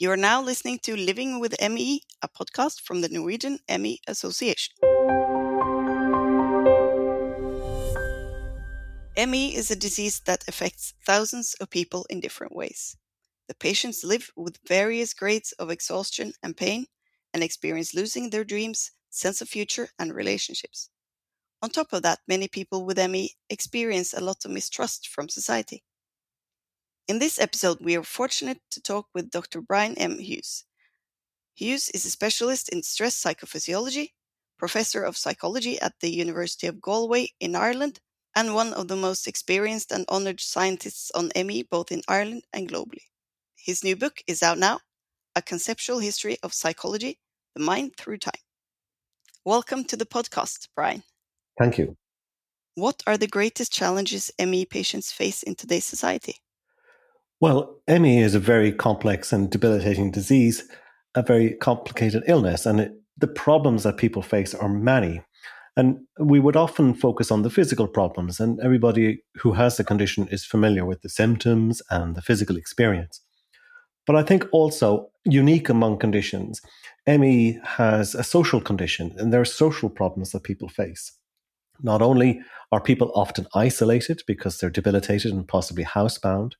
You are now listening to Living with ME, a podcast from the Norwegian ME Association. ME is a disease that affects thousands of people in different ways. The patients live with various grades of exhaustion and pain and experience losing their dreams, sense of future, and relationships. On top of that, many people with ME experience a lot of mistrust from society. In this episode, we are fortunate to talk with Dr. Brian M. Hughes. Hughes is a specialist in stress psychophysiology, professor of psychology at the University of Galway in Ireland, and one of the most experienced and honored scientists on ME both in Ireland and globally. His new book is out now A Conceptual History of Psychology The Mind Through Time. Welcome to the podcast, Brian. Thank you. What are the greatest challenges ME patients face in today's society? Well, ME is a very complex and debilitating disease, a very complicated illness, and it, the problems that people face are many. And we would often focus on the physical problems, and everybody who has the condition is familiar with the symptoms and the physical experience. But I think also unique among conditions, ME has a social condition, and there are social problems that people face. Not only are people often isolated because they're debilitated and possibly housebound,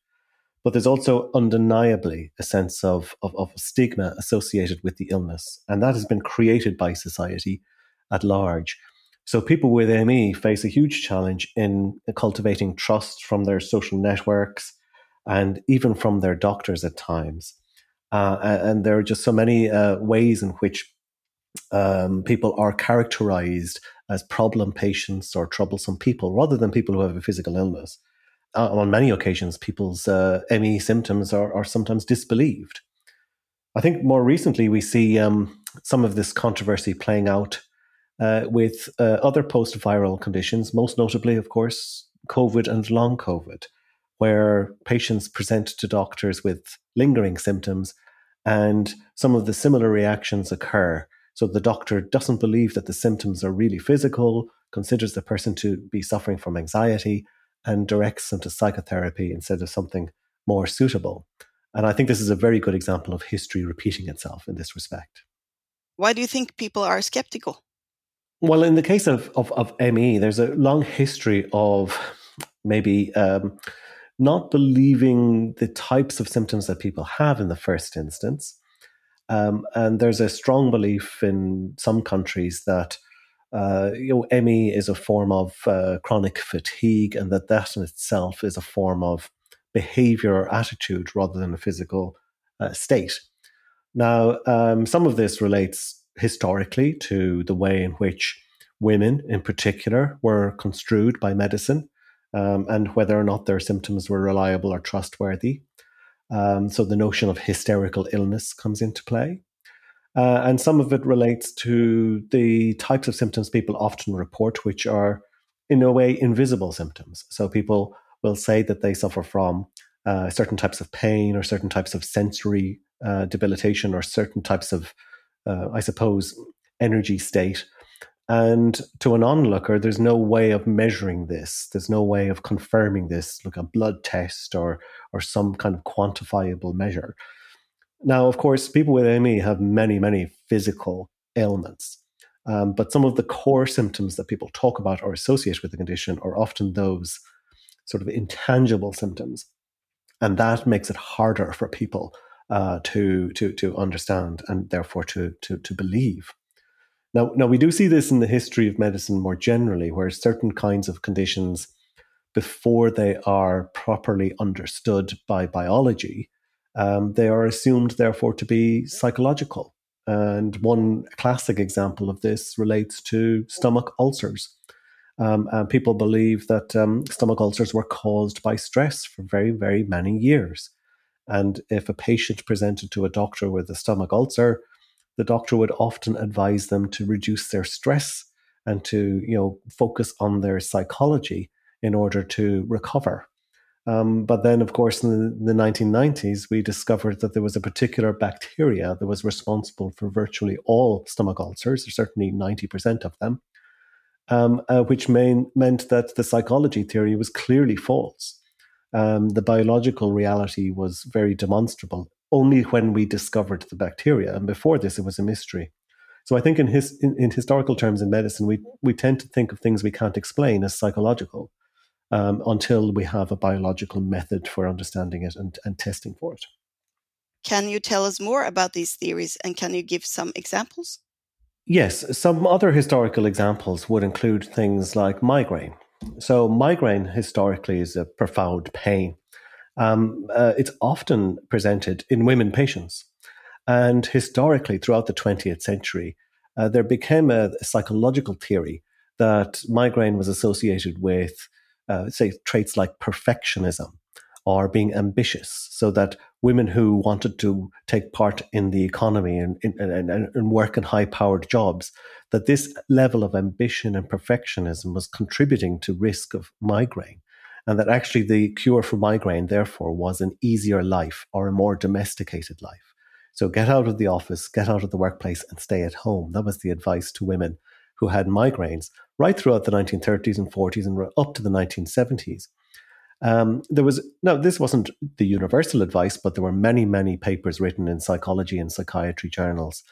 but there's also undeniably a sense of, of, of stigma associated with the illness. And that has been created by society at large. So people with ME face a huge challenge in cultivating trust from their social networks and even from their doctors at times. Uh, and there are just so many uh, ways in which um, people are characterized as problem patients or troublesome people rather than people who have a physical illness uh, on many occasions, people's uh, ME symptoms are, are sometimes disbelieved. I think more recently we see um, some of this controversy playing out uh, with uh, other post viral conditions, most notably, of course, COVID and long COVID, where patients present to doctors with lingering symptoms and some of the similar reactions occur. So the doctor doesn't believe that the symptoms are really physical, considers the person to be suffering from anxiety, and directs them to psychotherapy instead of something more suitable. And I think this is a very good example of history repeating itself in this respect. Why do you think people are skeptical? Well, in the case of, of, of ME, there's a long history of maybe um, not believing the types of symptoms that people have in the first instance. Um, and there's a strong belief in some countries that uh, you know, ME is a form of uh, chronic fatigue, and that that in itself is a form of behavior or attitude rather than a physical uh, state. Now, um, some of this relates historically to the way in which women, in particular, were construed by medicine um, and whether or not their symptoms were reliable or trustworthy. Um, so the notion of hysterical illness comes into play. Uh, and some of it relates to the types of symptoms people often report, which are in a way invisible symptoms. So people will say that they suffer from uh, certain types of pain or certain types of sensory uh, debilitation or certain types of, uh, I suppose, energy state. And to an onlooker, there's no way of measuring this. There's no way of confirming this, like a blood test or or some kind of quantifiable measure. Now, of course, people with ME have many, many physical ailments. Um, but some of the core symptoms that people talk about or associate with the condition are often those sort of intangible symptoms. And that makes it harder for people uh, to, to, to understand and therefore to, to, to believe. Now, now, we do see this in the history of medicine more generally, where certain kinds of conditions, before they are properly understood by biology, um, they are assumed, therefore, to be psychological. And one classic example of this relates to stomach ulcers. Um, and people believe that um, stomach ulcers were caused by stress for very, very many years. And if a patient presented to a doctor with a stomach ulcer, the doctor would often advise them to reduce their stress and to, you know, focus on their psychology in order to recover. Um, but then, of course, in the, the, 1990s, we discovered that there was a particular bacteria that was responsible for virtually all stomach ulcers, or certainly 90% of them, um, uh, which main, meant that the psychology theory was clearly false. Um, the biological reality was very demonstrable. only when we discovered the bacteria. And before this, it was a mystery. So I think in, his, in, in historical terms in medicine, we, we tend to think of things we can't explain as psychological um, until we have a biological method for understanding it and, and testing for it. Can you tell us more about these theories and can you give some examples? Yes, some other historical examples would include things like migraine. So, migraine historically is a profound pain. Um, uh, it's often presented in women patients. And historically, throughout the 20th century, uh, there became a, a, psychological theory that migraine was associated with, uh, say, traits like perfectionism or being ambitious, so that women who wanted to take part in the economy and, and, and, work in high powered jobs, that this level of ambition and perfectionism was contributing to risk of migraine. And that actually the cure for migraine, therefore, was an easier life or a more domesticated life. So get out of the office, get out of the workplace, and stay at home. That was the advice to women who had migraines right throughout the 1930s and 40s and up to the 1970s. Um, there was no, this wasn't the universal advice, but there were many, many papers written in psychology and psychiatry journals,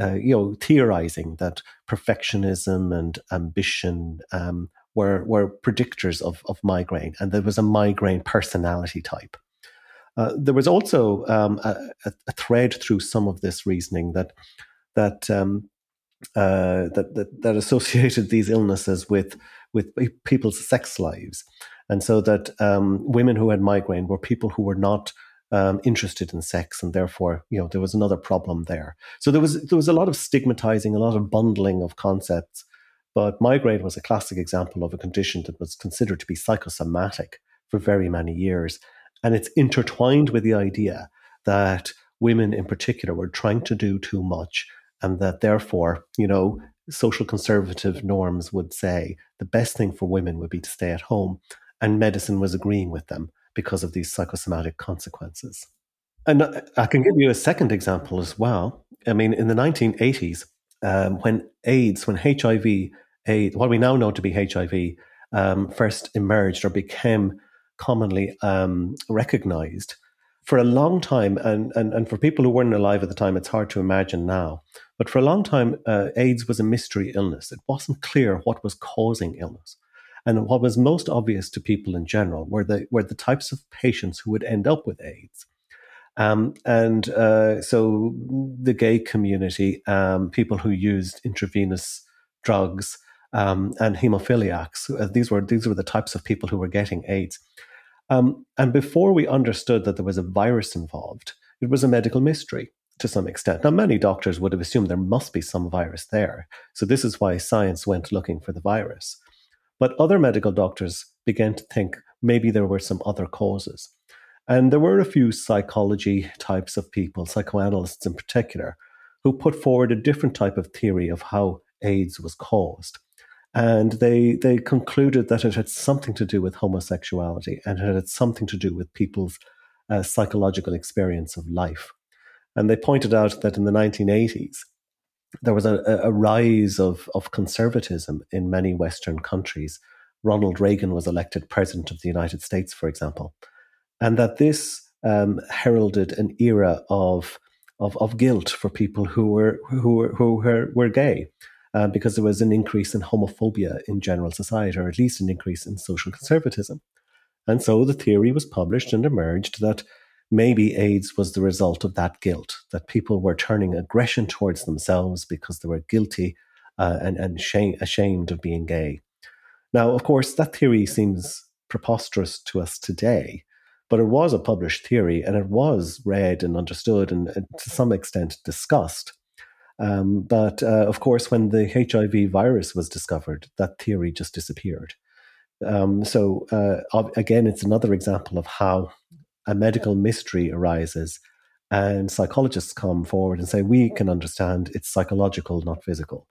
uh, you know, theorizing that perfectionism and ambition um, were were predictors of of migraine, and there was a migraine personality type. Uh, there was also um, a, a, thread through some of this reasoning that that um, uh, that, that, that associated these illnesses with with people's sex lives, and so that um, women who had migraine were people who were not um, interested in sex, and therefore, you know, there was another problem there. So there was there was a lot of stigmatizing, a lot of bundling of concepts. But migraine was a classic example of a condition that was considered to be psychosomatic for very many years, and it's intertwined with the idea that women, in particular, were trying to do too much, and that therefore, you know, social conservative norms would say the best thing for women would be to stay at home and medicine was agreeing with them because of these psychosomatic consequences. And I can give you a second example as well. I mean, in the 1980s, um, when AIDS, when HIV, AIDS, what we now know to be HIV, um, first emerged or became commonly um, recognized, for a long time, and, and, and for people who weren't alive at the time, it's hard to imagine now, but for a long time, uh, AIDS was a mystery illness. It wasn't clear what was causing illness. And what was most obvious to people in general were the were the types of patients who would end up with AIDS. Um, and uh, so the gay community, um, people who used intravenous drugs, um, and hemophiliacs. Uh, these were these were the types of people who were getting AIDS. Um, and before we understood that there was a virus involved, it was a medical mystery to some extent. Now, many doctors would have assumed there must be some virus there. So this is why science went looking for the virus. But other medical doctors began to think maybe there were some other causes. And there were a few psychology types of people, psychoanalysts in particular, who put forward a different type of theory of how AIDS was caused. And they, they concluded that it had something to do with homosexuality and it had something to do with people's uh, psychological experience of life. And they pointed out that in the 1980s, there was a, a rise of, of conservatism in many Western countries. Ronald Reagan was elected president of the United States, for example, and that this um, heralded an era of, of, of guilt for people who were who were who were, were gay, uh, because there was an increase in homophobia in general society, or at least an increase in social conservatism. And so the theory was published and emerged that maybe AIDS was the result of that guilt, that people were turning aggression towards themselves because they were guilty uh, and, and shame, ashamed of being gay. Now, of course, that theory seems preposterous to us today, but it was a published theory and it was read and understood and, and to some extent discussed. Um, but uh, of course, when the HIV virus was discovered, that theory just disappeared. Um, so, uh, again, it's another example of how a medical mystery arises and psychologists come forward and say, we can understand it's psychological, not physical.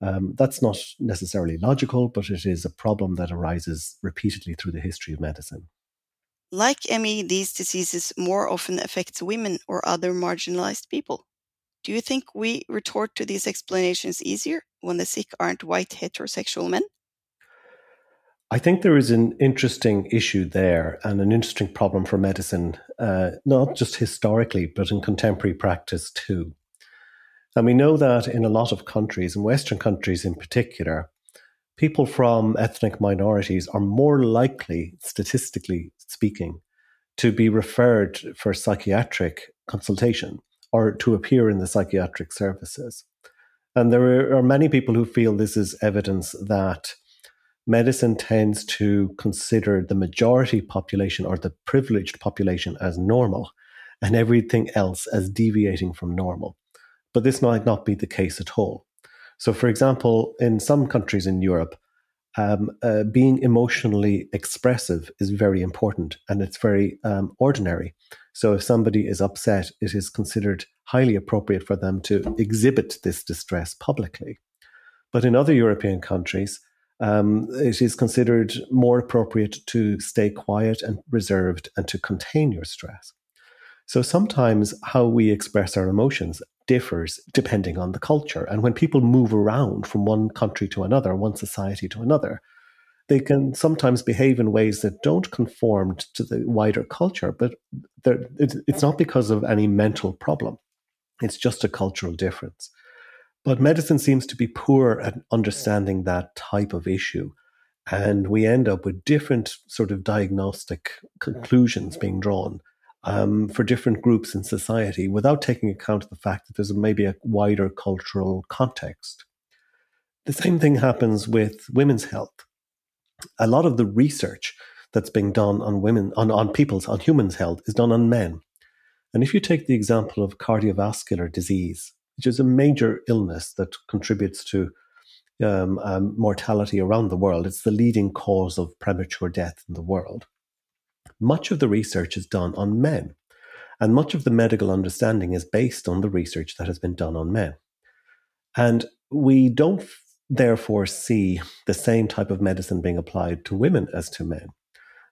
Um, that's not necessarily logical, but it is a problem that arises repeatedly through the history of medicine. Like ME, these diseases more often affect women or other marginalized people. Do you think we retort to these explanations easier when the sick aren't white heterosexual men? I think there is an interesting issue there and an interesting problem for medicine, uh, not just historically, but in contemporary practice too. And we know that in a lot of countries, in Western countries in particular, people from ethnic minorities are more likely, statistically speaking, to be referred for psychiatric consultation or to appear in the psychiatric services. And there are many people who feel this is evidence that medicine tends to consider the majority population or the privileged population as normal and everything else as deviating from normal. But this might not be the case at all. So, for example, in some countries in Europe, um, uh, being emotionally expressive is very important and it's very um, ordinary. So, if somebody is upset, it is considered highly appropriate for them to exhibit this distress publicly. But in other European countries, um, it is considered more appropriate to stay quiet and reserved and to contain your stress. So sometimes how we express our emotions differs depending on the culture. And when people move around from one country to another, one society to another, they can sometimes behave in ways that don't conform to the wider culture, but it's not because of any mental problem. It's just a cultural difference. But medicine seems to be poor at understanding that type of issue. And we end up with different sort of diagnostic conclusions being drawn um, for different groups in society without taking account of the fact that there's maybe a wider cultural context. The same thing happens with women's health. A lot of the research that's being done on women, on, on people's, on humans' health is done on men. And if you take the example of cardiovascular disease, which is a major illness that contributes to um, um, mortality around the world, it's the leading cause of premature death in the world. Much of the research is done on men, and much of the medical understanding is based on the research that has been done on men. And we don't therefore see the same type of medicine being applied to women as to men.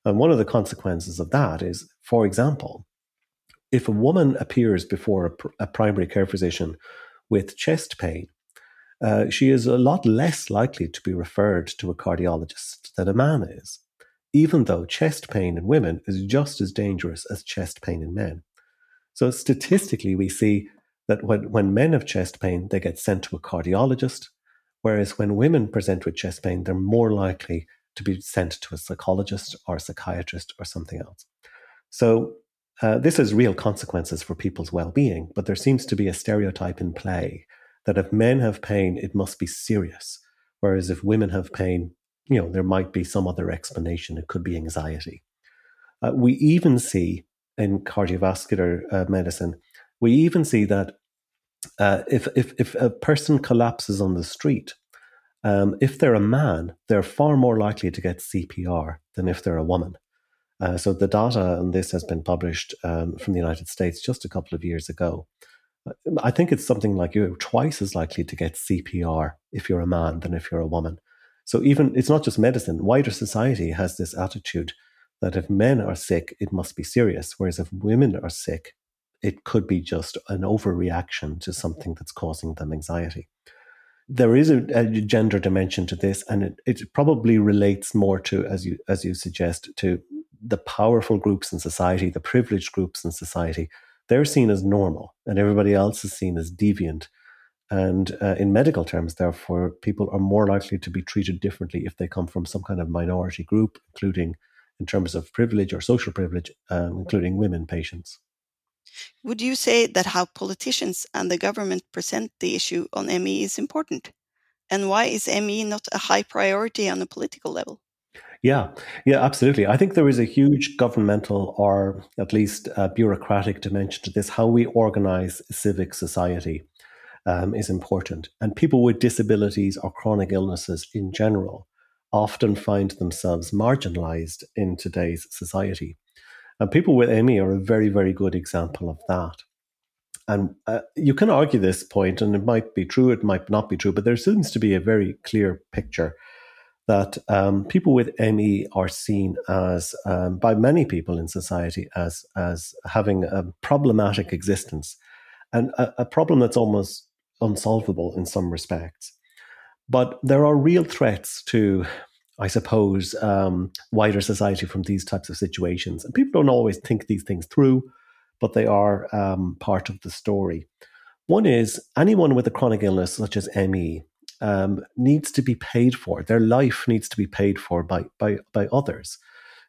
And one of the consequences of that is, for example, if a woman appears before a, pr- a primary care physician with chest pain, uh, she is a lot less likely to be referred to a cardiologist than a man is, even though chest pain in women is just as dangerous as chest pain in men. So statistically, we see that when, when men have chest pain, they get sent to a cardiologist, whereas when women present with chest pain, they're more likely to be sent to a psychologist or a psychiatrist or something else. So uh, this has real consequences for people's well being, but there seems to be a stereotype in play that if men have pain, it must be serious. Whereas if women have pain, you know, there might be some other explanation. It could be anxiety. Uh, we even see in cardiovascular uh, medicine, we even see that uh, if, if, if a person collapses on the street, um, if they're a man, they're far more likely to get CPR than if they're a woman. Uh, so the data on this has been published um, from the United States just a couple of years ago. I think it's something like you're twice as likely to get CPR if you're a man than if you're a woman. So even it's not just medicine. Wider society has this attitude that if men are sick, it must be serious, whereas if women are sick, it could be just an overreaction to something that's causing them anxiety. There is a, a gender dimension to this, and it, it probably relates more to, as you as you suggest, to the powerful groups in society, the privileged groups in society, they're seen as normal and everybody else is seen as deviant. And uh, in medical terms, therefore, people are more likely to be treated differently if they come from some kind of minority group, including in terms of privilege or social privilege, um, including women patients. Would you say that how politicians and the government present the issue on ME is important? And why is ME not a high priority on a political level? Yeah, yeah, absolutely. I think there is a huge governmental or at least bureaucratic dimension to this. How we organize civic society um, is important. And people with disabilities or chronic illnesses in general often find themselves marginalized in today's society. And people with ME are a very, very good example of that. And uh, you can argue this point, and it might be true, it might not be true, but there seems to be a very clear picture that um, people with ME are seen as, um, by many people in society, as as having a problematic existence, and a, a, problem that's almost unsolvable in some respects. But there are real threats to I suppose, um, wider society from these types of situations. And people don't always think these things through, but they are um, part of the story. One is anyone with a chronic illness such as ME um, needs to be paid for. Their life needs to be paid for by by by others.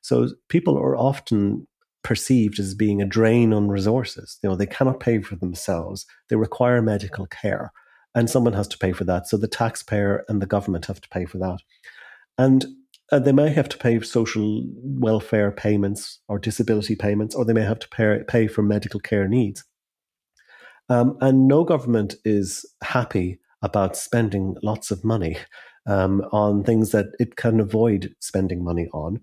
So people are often perceived as being a drain on resources. You know, they cannot pay for themselves. They require medical care, and someone has to pay for that. So the taxpayer and the government have to pay for that, and uh, they may have to pay social welfare payments or disability payments, or they may have to pay, pay for medical care needs. Um, and no government is happy about spending lots of money um, on things that it can avoid spending money on.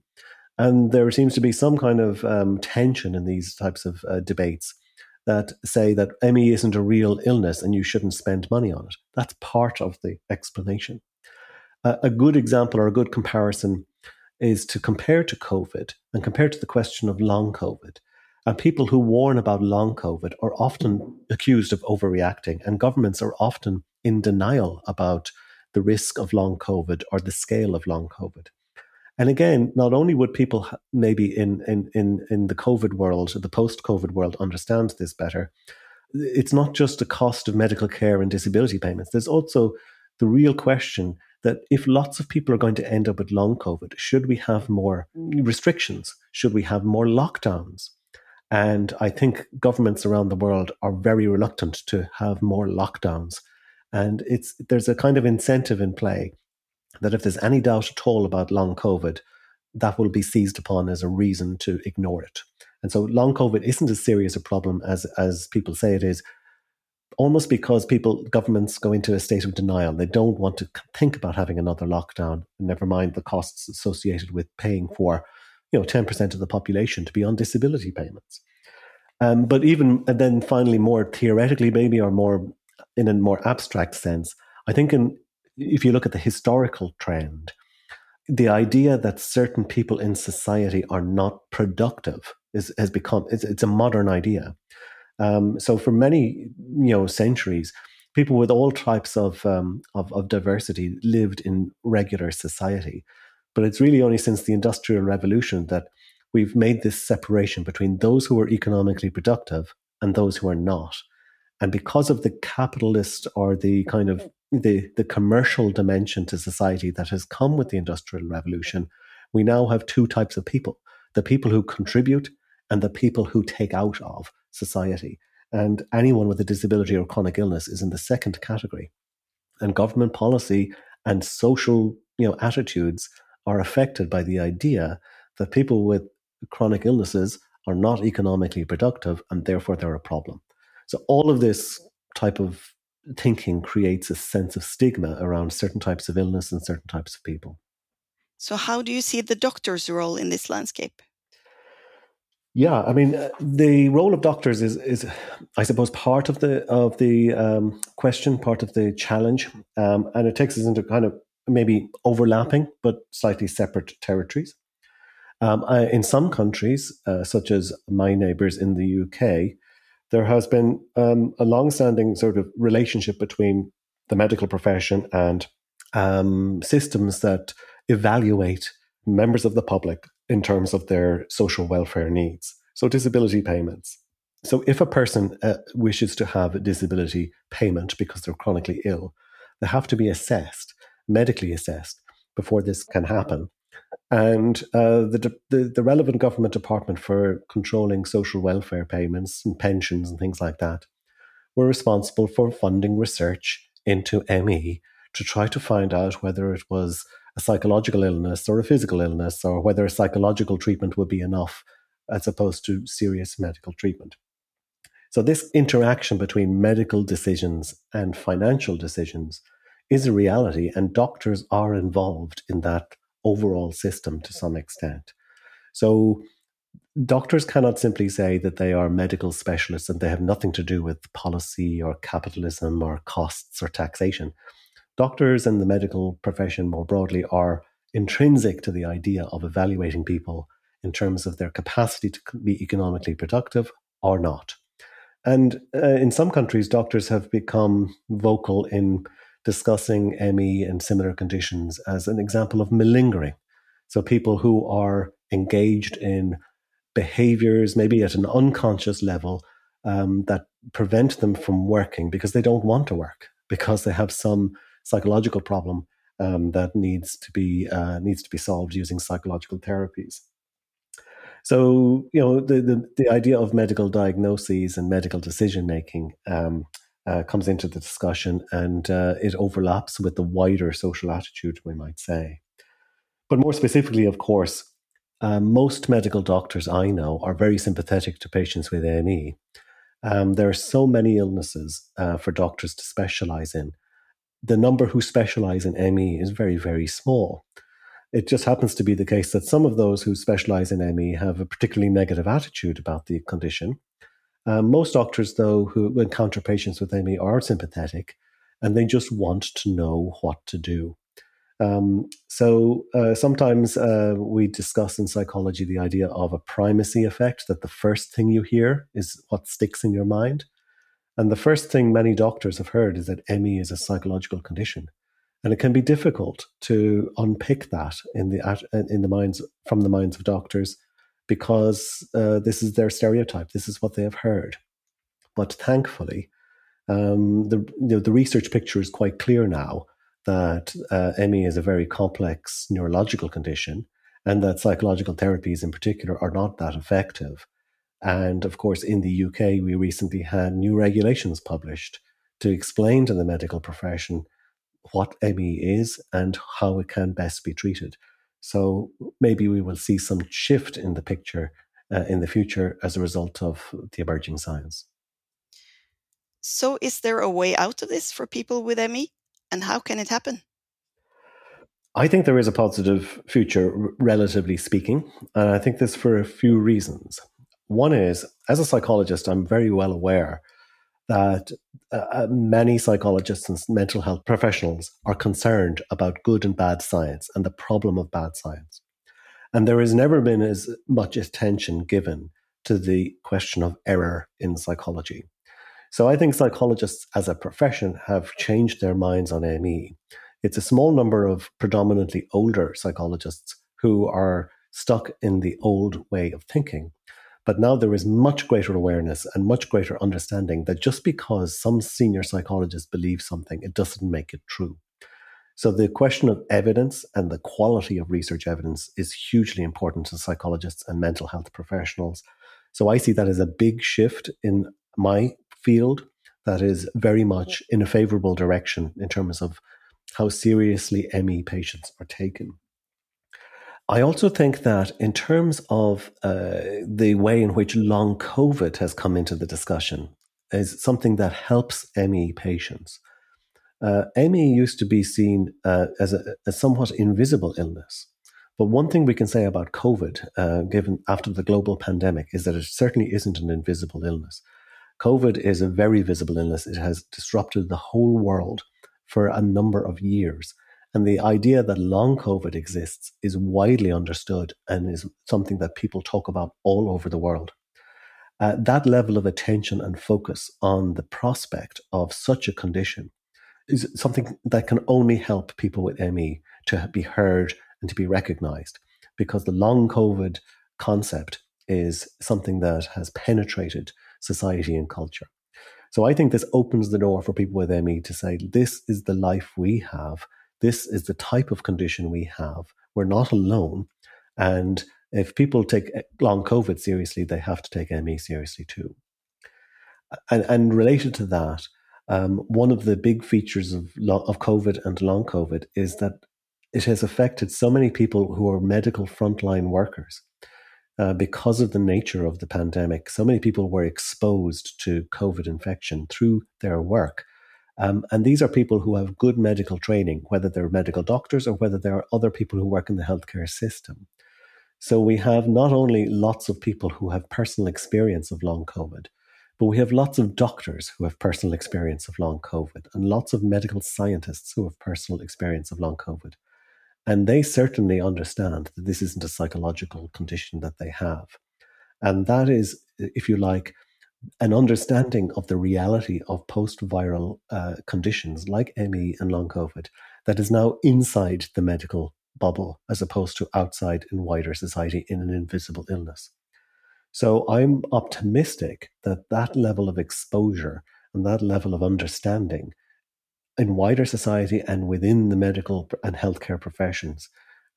And there seems to be some kind of um, tension in these types of uh, debates that say that ME isn't a real illness and you shouldn't spend money on it. That's part of the explanation. Uh, a good example or a good comparison is to compare to COVID and compare to the question of long COVID. And people who warn about long COVID are often accused of overreacting, and governments are often in denial about the risk of long COVID or the scale of long COVID. And again, not only would people maybe in, in, in, in the COVID world, the post COVID world, understand this better, it's not just the cost of medical care and disability payments. There's also the real question that if lots of people are going to end up with long COVID, should we have more restrictions? Should we have more lockdowns? And I think governments around the world are very reluctant to have more lockdowns. And it's there's a kind of incentive in play that if there's any doubt at all about long COVID, that will be seized upon as a reason to ignore it. And so long COVID isn't as serious a problem as as people say it is, almost because people governments go into a state of denial. They don't want to think about having another lockdown, never mind the costs associated with paying for you know, 10% of the population to be on disability payments. Um, but even, and then finally, more theoretically, maybe, or more in a more abstract sense, I think in, if you look at the historical trend, the idea that certain people in society are not productive is, has become, it's, it's a modern idea. Um, so for many, you know, centuries, people with all types of, um, of, of diversity lived in regular society. But it's really only since the Industrial Revolution that we've made this separation between those who are economically productive and those who are not. And because of the capitalist or the kind of the, the commercial dimension to society that has come with the Industrial Revolution, we now have two types of people the people who contribute and the people who take out of society. And anyone with a disability or chronic illness is in the second category. And government policy and social you know, attitudes are affected by the idea that people with chronic illnesses are not economically productive and therefore they're a problem. So all of this type of thinking creates a sense of stigma around certain types of illness and certain types of people. So how do you see the doctor's role in this landscape? Yeah, I mean, uh, the role of doctors is, is, I suppose, part of the of the um, question, part of the challenge, um, and it takes us into kind of maybe overlapping but slightly separate territories. Um, I, in some countries, uh, such as my neighbours in the UK, there has been um, a long-standing sort of relationship between the medical profession and um, systems that evaluate members of the public in terms of their social welfare needs. So, disability payments. So, if a person uh, wishes to have a disability payment because they're chronically ill, they have to be assessed medically assessed before this can happen. And uh, the, the, the relevant government department for controlling social welfare payments and pensions and things like that were responsible for funding research into ME to try to find out whether it was a psychological illness or a physical illness, or whether a psychological treatment would be enough as opposed to serious medical treatment. So, this interaction between medical decisions and financial decisions is a reality, and doctors are involved in that overall system to some extent. So, doctors cannot simply say that they are medical specialists and they have nothing to do with policy or capitalism or costs or taxation. Doctors and the medical profession more broadly are intrinsic to the idea of evaluating people in terms of their capacity to be economically productive or not. And uh, in some countries, doctors have become vocal in discussing ME and similar conditions as an example of malingering. So people who are engaged in behaviors, maybe at an unconscious level, um, that prevent them from working because they don't want to work, because they have some psychological problem um, that needs to be uh, needs to be solved using psychological therapies. So you know the the, the idea of medical diagnoses and medical decision making um, uh, comes into the discussion, and uh, it overlaps with the wider social attitude, we might say. But more specifically, of course, uh, most medical doctors I know are very sympathetic to patients with AME. Um, there are so many illnesses uh, for doctors to specialize in. The number who specialize in ME is very, very small. It just happens to be the case that some of those who specialize in ME have a particularly negative attitude about the condition. Um, most doctors, though, who encounter patients with ME are sympathetic and they just want to know what to do. Um, so uh, sometimes uh, we discuss in psychology the idea of a primacy effect, that the first thing you hear is what sticks in your mind. And the first thing many doctors have heard is that ME is a psychological condition. And it can be difficult to unpick that in the in the minds from the minds of doctors because uh, this is their stereotype. This is what they have heard. But thankfully, um, the you know, the research picture is quite clear now that uh, ME is a very complex neurological condition and that psychological therapies in particular are not that effective. And of course, in the UK, we recently had new regulations published to explain to the medical profession what ME is and how it can best be treated. So maybe we will see some shift in the picture uh, in the future as a result of the emerging science. So, is there a way out of this for people with ME? and how can it happen? I think there is a positive future, relatively speaking. And I think this for a few reasons. One is, as a psychologist, I'm very well aware that uh, uh, many psychologists and mental health professionals are concerned about good and bad science and the problem of bad science. And there has never been as much attention given to the question of error in psychology. So I think psychologists as a profession have changed their minds on ME. It's a small number of predominantly older psychologists who are stuck in the old way of thinking. But now there is much greater awareness and much greater understanding that just because some senior psychologists believe something, it doesn't make it true. So the question of evidence and the quality of research evidence is hugely important to psychologists and mental health professionals. So I see that as a big shift in my field that is very much in a favorable direction in terms of how seriously ME patients are taken. I also think that in terms of uh, the way in which long COVID has come into the discussion, is something that helps ME patients. Uh, ME used to be seen uh, as a, a, somewhat invisible illness. But one thing we can say about COVID, uh, given after the global pandemic, is that it certainly isn't an invisible illness. COVID is a very visible illness. It has disrupted the whole world for a number of years. And the idea that long COVID exists is widely understood and is something that people talk about all over the world. Uh, that level of attention and focus on the prospect of such a condition is something that can only help people with ME to be heard and to be recognized because the long COVID concept is something that has penetrated society and culture. So I think this opens the door for people with ME to say, this is the life we have. This is the type of condition we have. We're not alone. And if people take long COVID seriously, they have to take ME seriously too. And, and related to that, um, one of the big features of, of COVID and long COVID is that it has affected so many people who are medical frontline workers uh, because of the nature of the pandemic, so many people were exposed to COVID infection through their work. Um, and these are people who have good medical training, whether they're medical doctors or whether there are other people who work in the healthcare system. So we have not only lots of people who have personal experience of long COVID, but we have lots of doctors who have personal experience of long COVID and lots of medical scientists who have personal experience of long COVID. And they certainly understand that this isn't a psychological condition that they have. And that is, if you like, an understanding of the reality of post viral uh, conditions like ME and long COVID that is now inside the medical bubble as opposed to outside in wider society in an invisible illness. So I'm optimistic that that level of exposure and that level of understanding in wider society and within the medical and healthcare professions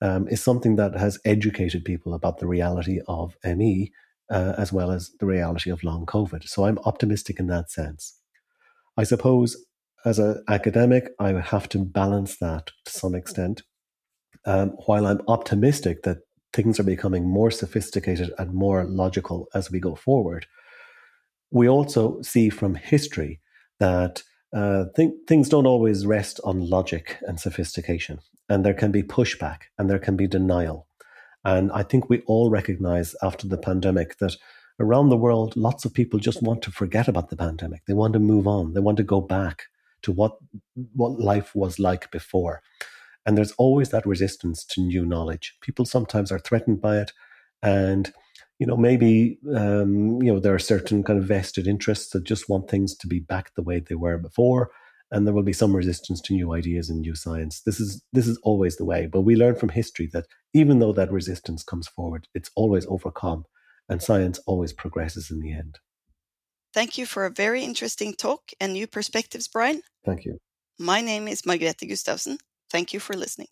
um, is something that has educated people about the reality of ME uh, as well as the reality of long COVID. So I'm optimistic in that sense. I suppose as an academic, I would have to balance that to some extent. Um, while I'm optimistic that things are becoming more sophisticated and more logical as we go forward, we also see from history that uh, th- things don't always rest on logic and sophistication, and there can be pushback and there can be denial. And I think we all recognize after the pandemic that around the world, lots of people just want to forget about the pandemic. They want to move on. They want to go back to what what life was like before. And there's always that resistance to new knowledge. People sometimes are threatened by it, and you know maybe um, you know there are certain kind of vested interests that just want things to be back the way they were before and there will be some resistance to new ideas and new science. This is this is always the way but we learn from history that even though that resistance comes forward it's always overcome and science always progresses in the end. Thank you for a very interesting talk and new perspectives brian. Thank you. My name is margrethe gustavsen thank you for listening